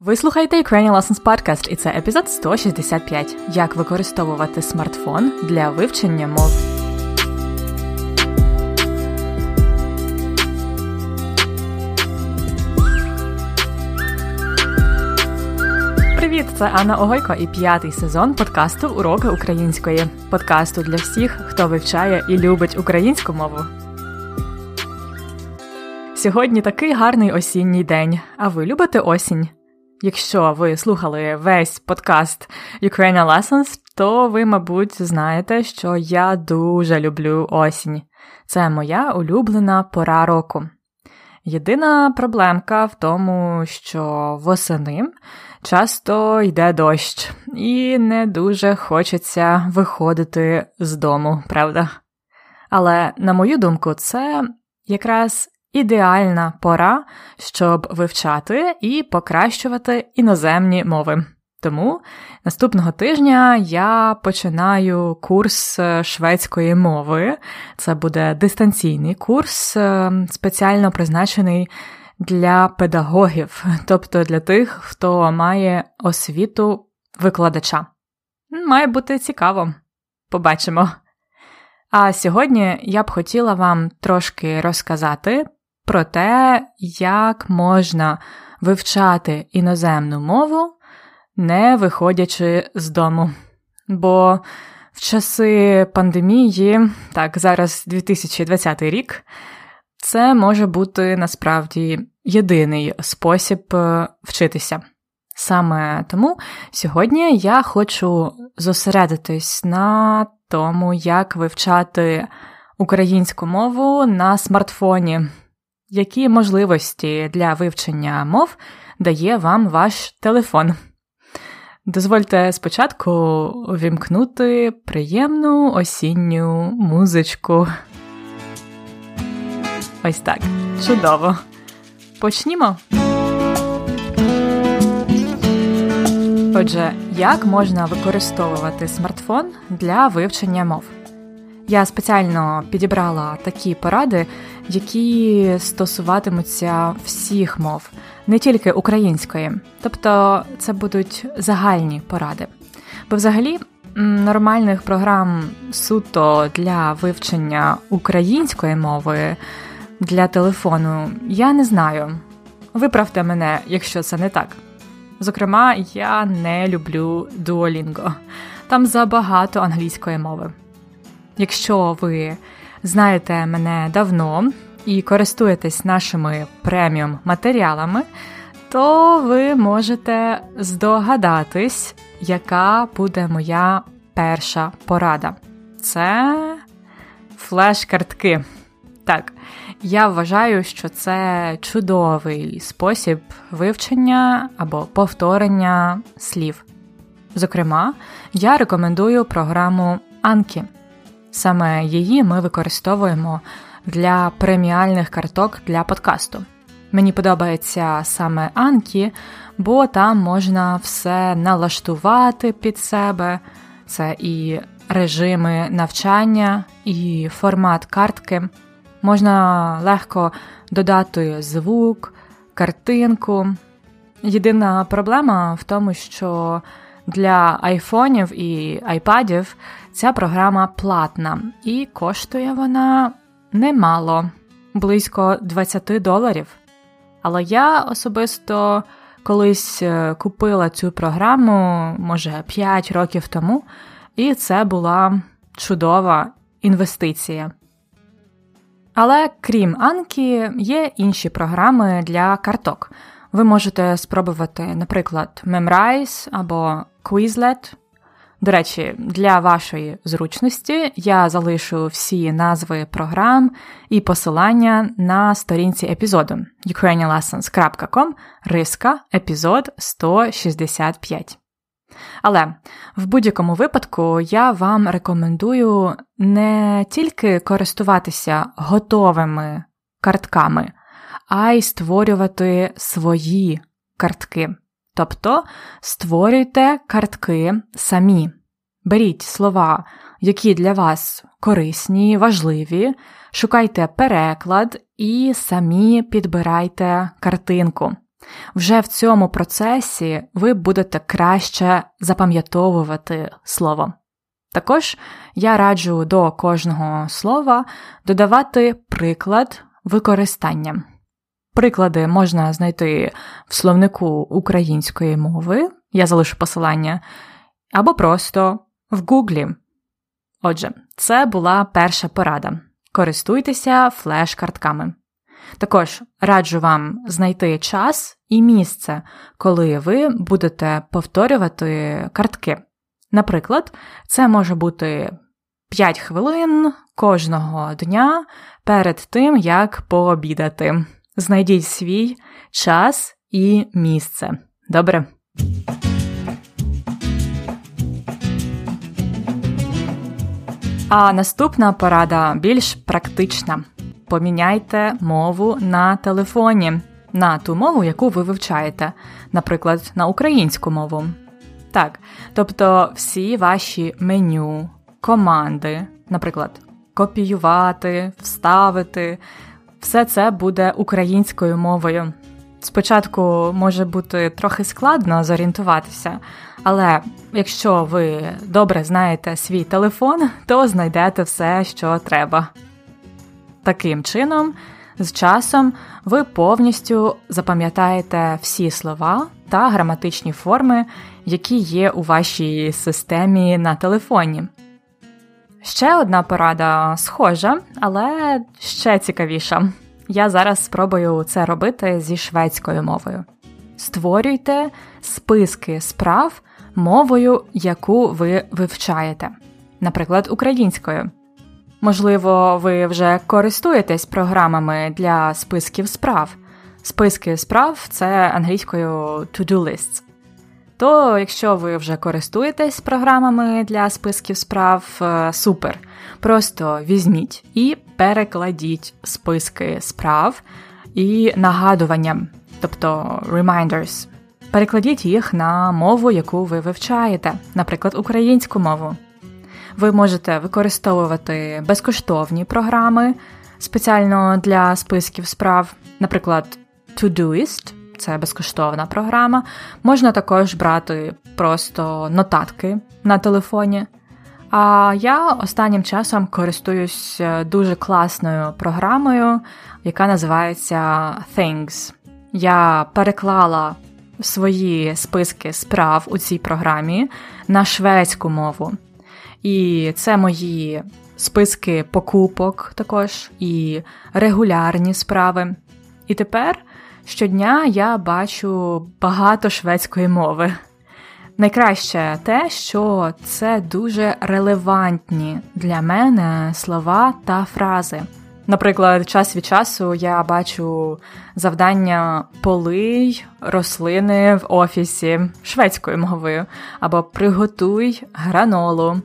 Ви слухаєте Ukrainian Lessons Podcast, і це епізод 165. Як використовувати смартфон для вивчення мов. Привіт, це Анна Огойко і п'ятий сезон подкасту Уроки української. Подкасту для всіх, хто вивчає і любить українську мову. Сьогодні такий гарний осінній день. А ви любите осінь? Якщо ви слухали весь подкаст Ukrainian Lessons, то ви, мабуть, знаєте, що я дуже люблю осінь. Це моя улюблена пора року. Єдина проблемка в тому, що восени часто йде дощ, і не дуже хочеться виходити з дому, правда? Але, на мою думку, це якраз ідеальна пора, щоб вивчати і покращувати іноземні мови. Тому наступного тижня я починаю курс е, шведської мови. Це буде дистанційний курс, е, спеціально призначений для педагогів, тобто для тих, хто має освіту викладача. Має бути цікаво. Побачимо. А сьогодні я б хотіла вам трошки розказати про те, як можна вивчати іноземну мову, не виходячи з дому. Бо в часи пандемії, так, зараз 2020 рік, це може бути насправді єдиний спосіб е, вчитися. Саме тому сьогодні я хочу зосередитись на тому, як вивчати українську мову на смартфоні, які можливості для вивчення мов дає вам ваш телефон. Дозвольте спочатку увімкнути приємну осінню музичку. Ось так. Чудово. Почнімо. Отже, як можна використовувати смартфон для вивчення мов? Я спеціально підібрала такі поради, які стосуватимуться всіх мов, не тільки української. Тобто це будуть загальні поради. Бо взагалі нормальних програм суто для вивчення української мови для телефону я не знаю. Виправте мене, якщо це не так. Зокрема, я не люблю Duolingo. Там забагато англійської мови. Якщо ви знаєте мене давно і користуєтесь нашими преміум матеріалами, то ви можете здогадатись, яка буде моя перша порада. Це флеш-картки. Так, я вважаю, що це чудовий спосіб вивчення або повторення слів. Зокрема, я рекомендую програму Анкі. Саме її ми використовуємо для преміальних карток для подкасту. Мені подобається саме Анкі, бо там можна все налаштувати під себе. Це і режими навчання, і формат картки. Можна легко додати звук, картинку. Єдина проблема в тому, що для айфонів і айпадів ця програма платна, і коштує вона немало, близько 20 доларів. Але я особисто колись е, купила цю програму, може 5 років тому, і це була чудова інвестиція. Але крім Анкі, є інші програми для карток. Ви можете спробувати, наприклад, Memrise або Quizlet. До речі, для вашої зручності я залишу всі назви програм і посилання на сторінці епізоду ukrainianlessons.com риска епізод 165. Але в будь-якому випадку я вам рекомендую не тільки користуватися готовими картками, а й створювати свої картки. Тобто створюйте картки самі. Беріть слова, які для вас корисні, важливі, шукайте переклад і самі підбирайте картинку. Вже в цьому процесі ви будете краще запам'ятовувати слово. Також я раджу до кожного слова додавати приклад використання. Приклади можна знайти в словнику української мови, я залишу посилання, або просто в Гуглі. Отже, це була перша порада. Користуйтеся флеш-картками. Також раджу вам знайти час і місце, коли ви будете повторювати картки. Наприклад, це може бути 5 хвилин кожного дня перед тим, як пообідати. Знайдіть свій час і місце. Добре? А наступна порада більш практична. Поміняйте мову на телефоні, на ту мову, яку ви вивчаєте, наприклад, на українську мову. Так, тобто всі ваші меню, команди, наприклад, копіювати, вставити, все це буде українською мовою. Спочатку може бути трохи складно зорієнтуватися, але якщо ви добре знаєте свій телефон, то знайдете все, що треба. Таким чином, з часом ви повністю запам'ятаєте всі слова та граматичні форми, які є у вашій системі на телефоні. Ще одна порада схожа, але ще цікавіша. Я зараз спробую це робити зі шведською мовою. Створюйте списки справ мовою, яку ви вивчаєте, наприклад, українською. Можливо, ви вже користуєтесь програмами для списків справ. Списки справ це англійською to-do lists. То, якщо ви вже користуєтесь програмами для списків справ, е, супер. Просто візьміть і перекладіть списки справ і нагадування, тобто reminders. Перекладіть їх на мову, яку ви вивчаєте, наприклад, українську мову. Ви можете використовувати безкоштовні програми спеціально для списків справ, наприклад, Todoist – це безкоштовна програма. Можна також брати просто нотатки на телефоні. А я останнім часом користуюсь е, дуже класною програмою, яка називається Things. Я переклала свої списки справ у цій програмі на шведську мову. І це мої списки покупок також і регулярні справи. І тепер щодня я бачу багато шведської мови. Найкраще те, що це дуже релевантні для мене слова та фрази. Наприклад, час від часу я бачу завдання полий рослини в офісі шведською мовою або приготуй гранолу.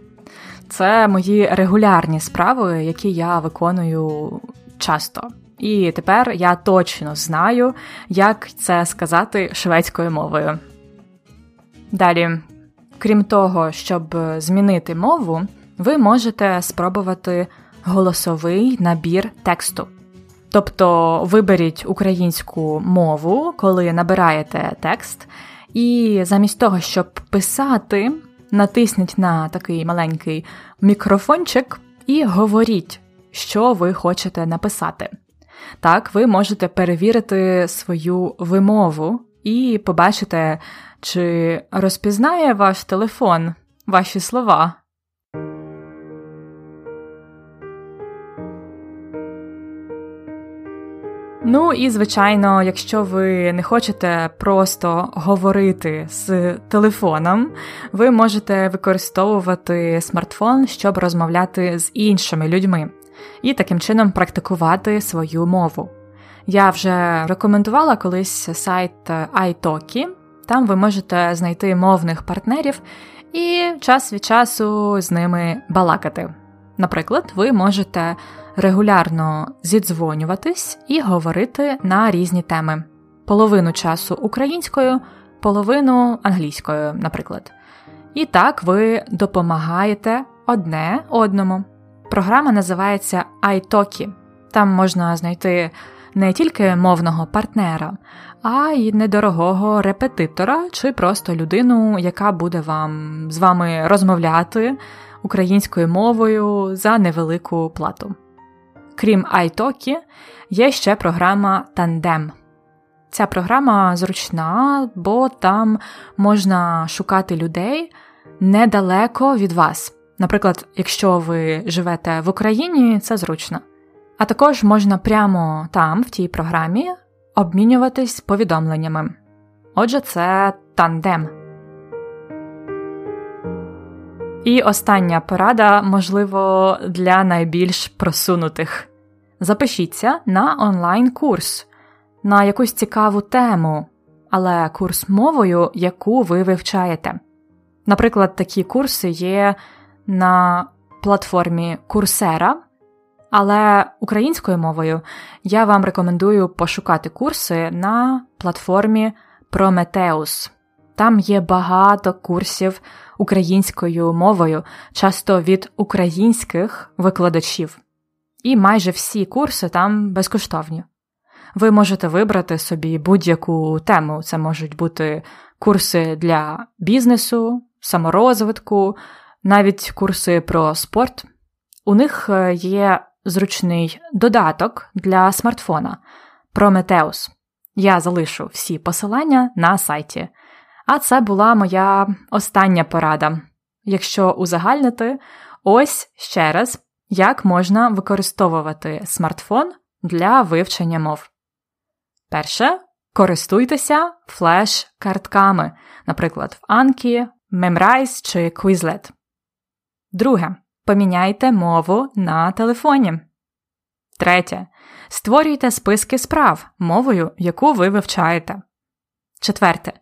Це мої регулярні справи, які я виконую часто. І тепер я точно знаю, як це сказати шведською мовою. Далі, крім того, щоб змінити мову, ви можете спробувати голосовий набір тексту. Тобто виберіть українську мову, коли набираєте текст, і замість того, щоб писати, натисніть на такий маленький мікрофончик і говоріть, що ви хочете написати. Так, ви можете перевірити свою вимову і побачите, чи розпізнає ваш телефон ваші слова. Ну і звичайно, якщо ви не хочете просто говорити з телефоном, ви можете використовувати смартфон, щоб розмовляти з іншими людьми і таким чином практикувати свою мову. Я вже рекомендувала колись сайт iTalki, там ви можете знайти мовних партнерів і час від часу з ними балакати. Наприклад, ви можете регулярно зідзвонюватись і говорити на різні теми: половину часу українською, половину англійською, наприклад. І так ви допомагаєте одне одному. Програма називається iTalki. Там можна знайти не тільки мовного партнера, а й недорогого репетитора чи просто людину, яка буде вам з вами розмовляти українською мовою за невелику плату. Крім iTalki, є ще програма Tandem. Ця програма зручна, бо там можна шукати людей недалеко від вас. Наприклад, якщо ви живете в Україні, це зручно. А також можна прямо там, в тій програмі, обмінюватись повідомленнями. Отже, це тандем. І остання порада, можливо, для найбільш просунутих. Запишіться на онлайн-курс на якусь цікаву тему, але курс мовою, яку ви вивчаєте. Наприклад, такі курси є на платформі Coursera, але українською мовою я вам рекомендую пошукати курси на платформі Prometheus. Там є багато курсів українською мовою, часто від українських викладачів. І майже всі курси там безкоштовні. Ви можете вибрати собі будь-яку тему. Це можуть бути курси для бізнесу, саморозвитку, навіть курси про спорт. У них е, є зручний додаток для смартфона Prometheus. Я залишу всі посилання на сайті. А це була моя остання порада. Якщо узагальнити, ось ще раз, як можна використовувати смартфон для вивчення мов. Перше, користуйтеся флеш-картками, наприклад, в Anki, Memrise чи Quizlet. Друге. Поміняйте мову на телефоні. Третє. Створюйте списки справ мовою, яку ви вивчаєте. Четверте.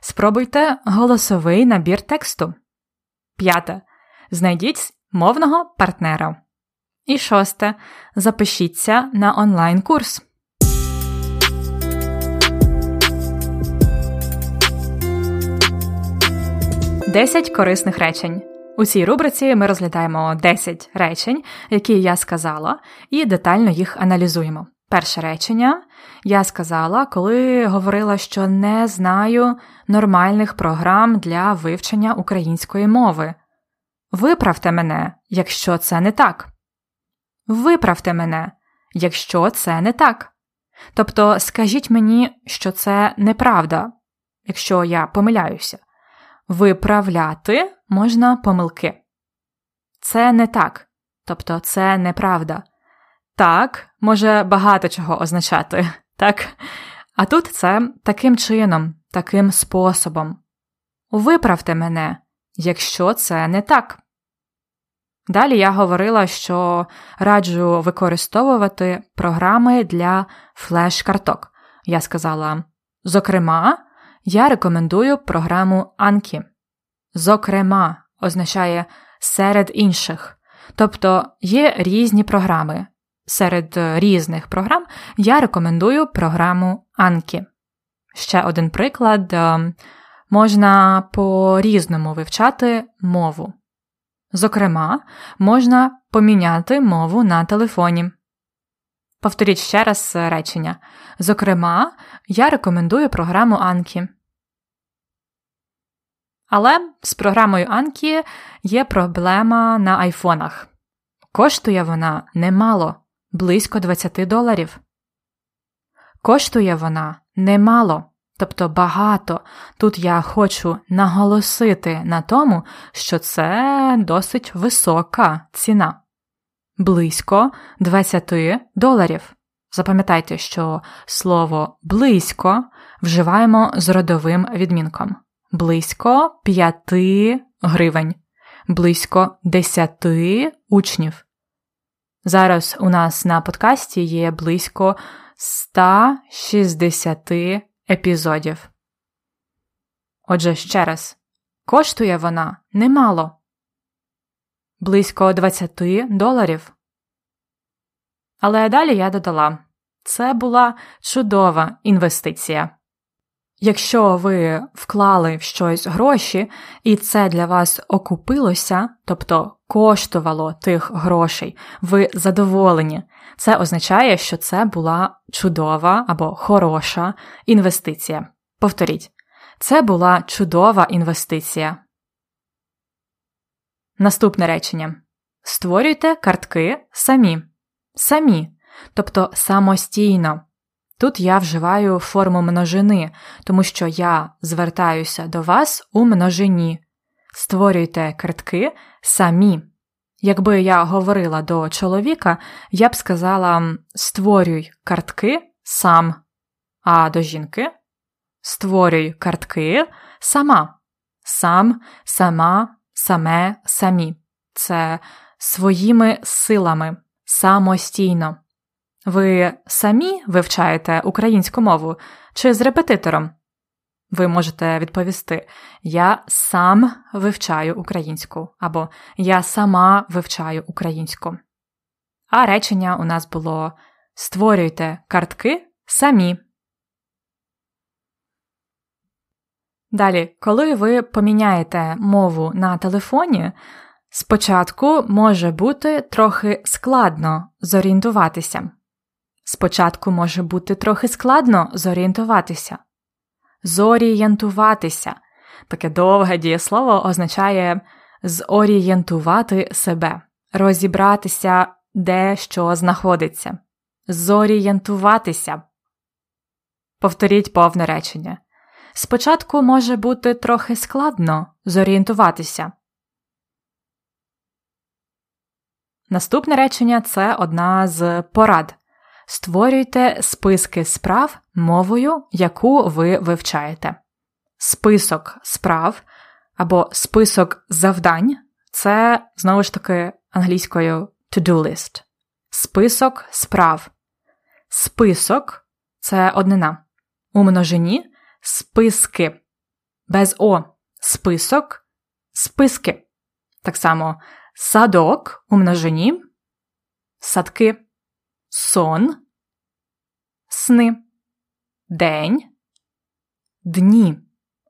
Спробуйте голосовий набір тексту. П'яте. Знайдіть мовного партнера. І шосте. Запишіться на онлайн-курс. Десять корисних речень. У цій рубриці ми розглядаємо 10 речень, які я сказала, і детально їх аналізуємо. Перше речення я сказала, коли говорила, що не знаю нормальних програм для вивчення української мови. Виправте мене, якщо це не так. Виправте мене, якщо це не так. Тобто скажіть мені, що це неправда, якщо я помиляюся. Виправляти можна помилки. Це не так, тобто це неправда. Так може багато чого означати, так? А тут це таким чином, таким способом. Виправте мене, якщо це не так. Далі я говорила, що раджу використовувати програми для флеш-карток. Я сказала, зокрема, я рекомендую програму Anki. Зокрема, означає серед інших. Тобто є різні програми. Серед різних програм я рекомендую програму Anki. Ще один приклад: е, можна по різному вивчати мову. Зокрема, можна поміняти мову на телефоні. Повторіть ще раз речення. Зокрема, я рекомендую програму Anki. Але з програмою Anki є проблема на айфонах. Коштує вона немало, близько 20 доларів. Коштує вона немало, тобто багато. Тут я хочу наголосити на тому, що це досить висока ціна. Близько 20 доларів. Запам'ятайте, що слово близько вживаємо з родовим відмінком близько 5 гривень, близько 10 учнів. Зараз у нас на подкасті є близько 160 епізодів. Отже, ще раз, коштує вона немало, близько 20 доларів. Але далі я додала це була чудова інвестиція. Якщо ви вклали в щось гроші, і це для вас окупилося, тобто коштувало тих грошей, ви задоволені, це означає, що це була чудова або хороша інвестиція. Повторіть, це була чудова інвестиція. Наступне речення. Створюйте картки самі. Самі, тобто самостійно. Тут я вживаю форму множини, тому що я звертаюся до вас у множині. Створюйте картки самі. Якби я говорила до чоловіка, я б сказала створюй картки сам, а до жінки створюй картки сама, сам, сама, саме, самі. Це своїми силами самостійно. Ви самі вивчаєте українську мову чи з репетитором? Ви можете відповісти: Я сам вивчаю українську або Я сама вивчаю українську. А речення у нас було Створюйте картки самі. Далі, коли ви поміняєте мову на телефоні, спочатку може бути трохи складно зорієнтуватися. Спочатку може бути трохи складно зорієнтуватися. Зорієнтуватися. Таке довге дієслово означає зорієнтувати себе, розібратися, де що знаходиться. Зорієнтуватися. Повторіть повне речення. Спочатку може бути трохи складно зорієнтуватися. Наступне речення це одна з порад. Створюйте списки справ мовою, яку ви вивчаєте. Список справ або список завдань це знову ж таки англійською to-do list. Список справ. Список це однина. У множині списки. Без О. Список, списки. Так само садок у множині, садки сон, сни, день, дні.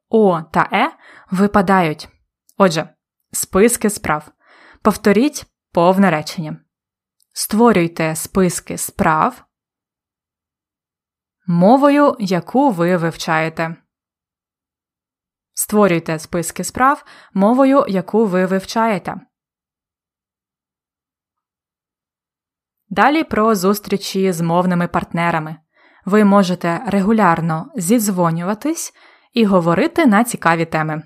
О та Е випадають. Отже, списки справ. Повторіть повне речення. Створюйте списки справ мовою, яку ви вивчаєте. Створюйте списки справ мовою, яку ви вивчаєте. Далі про зустрічі з мовними партнерами. Ви можете регулярно зідзвонюватись і говорити на цікаві теми.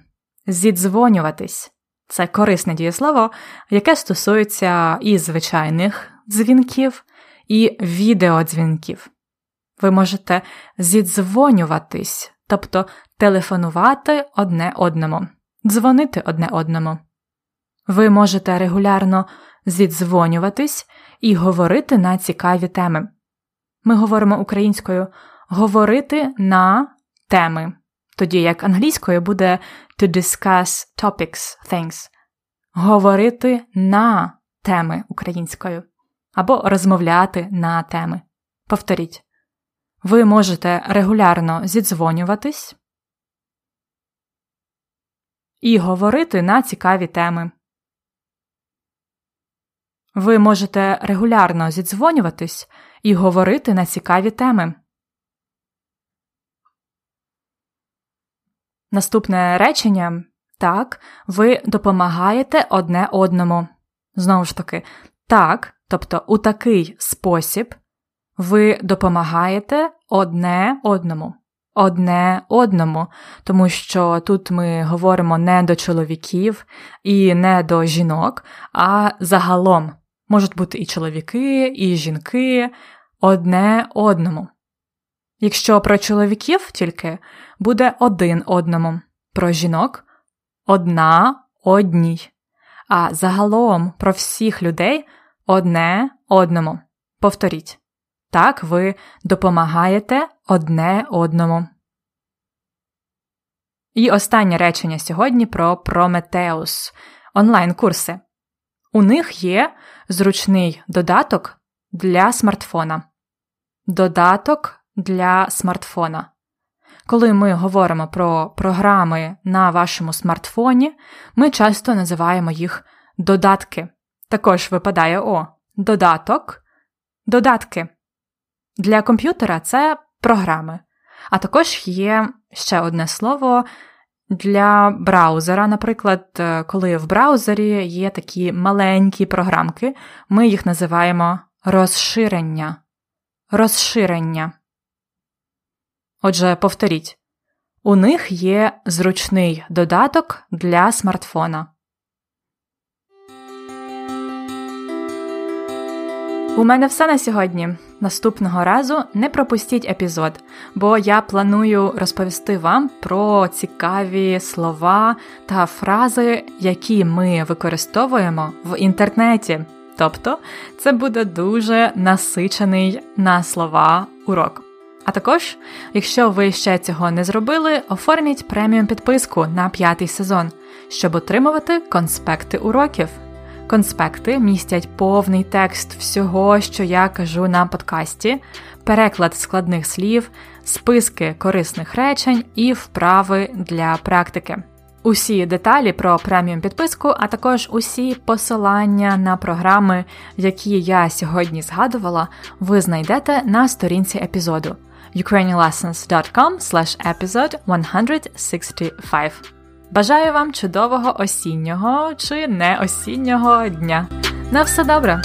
Зідзвонюватись це корисне дієслово, яке стосується і звичайних дзвінків, і відеодзвінків. Ви можете зідзвонюватись, тобто телефонувати одне одному, дзвонити одне одному. Ви можете регулярно зідзвонюватись і говорити на цікаві теми. Ми говоримо українською говорити на теми, тоді як англійською буде to discuss topics, things. Говорити на теми українською або розмовляти на теми. Повторіть. Ви можете регулярно зідзвонюватись і говорити на цікаві теми. Ви можете регулярно зідзвонюватись і говорити на цікаві теми. Наступне речення так, ви допомагаєте одне одному. Знову ж таки, так, тобто у такий спосіб ви допомагаєте одне одному. Одне одному, тому що тут ми говоримо не до чоловіків і не до жінок, а загалом можуть бути і чоловіки, і жінки одне одному. Якщо про чоловіків тільки буде один одному, про жінок одна одній, а загалом про всіх людей одне одному. Повторіть. Так ви допомагаєте одне одному. І останнє речення сьогодні про Прометеус онлайн-курси. У них є зручний додаток для смартфона. Додаток для смартфона. Коли ми говоримо про програми на вашому смартфоні, ми часто називаємо їх додатки. Також випадає О. Додаток, додатки. Для комп'ютера це програми. А також є ще одне слово для браузера. Наприклад, е, коли в браузері є такі маленькі програмки, ми їх називаємо розширення. Розширення. Отже, повторіть, у них є зручний додаток для смартфона. У мене все на сьогодні. Наступного разу не пропустіть епізод, бо я планую розповісти вам про цікаві слова та фрази, які ми використовуємо в інтернеті. Тобто це буде дуже насичений на слова урок. А також, якщо ви ще цього не зробили, оформіть преміум підписку на п'ятий сезон, щоб отримувати конспекти уроків. Конспекти містять повний текст всього, що я кажу на подкасті, переклад складних слів, списки корисних речень і вправи для практики. Усі деталі про преміум підписку, а також усі посилання на програми, які я сьогодні згадувала, ви знайдете на сторінці епізоду ukrainianlessons.com episode 165. Бажаю вам чудового осіннього чи не осіннього дня. На все добре!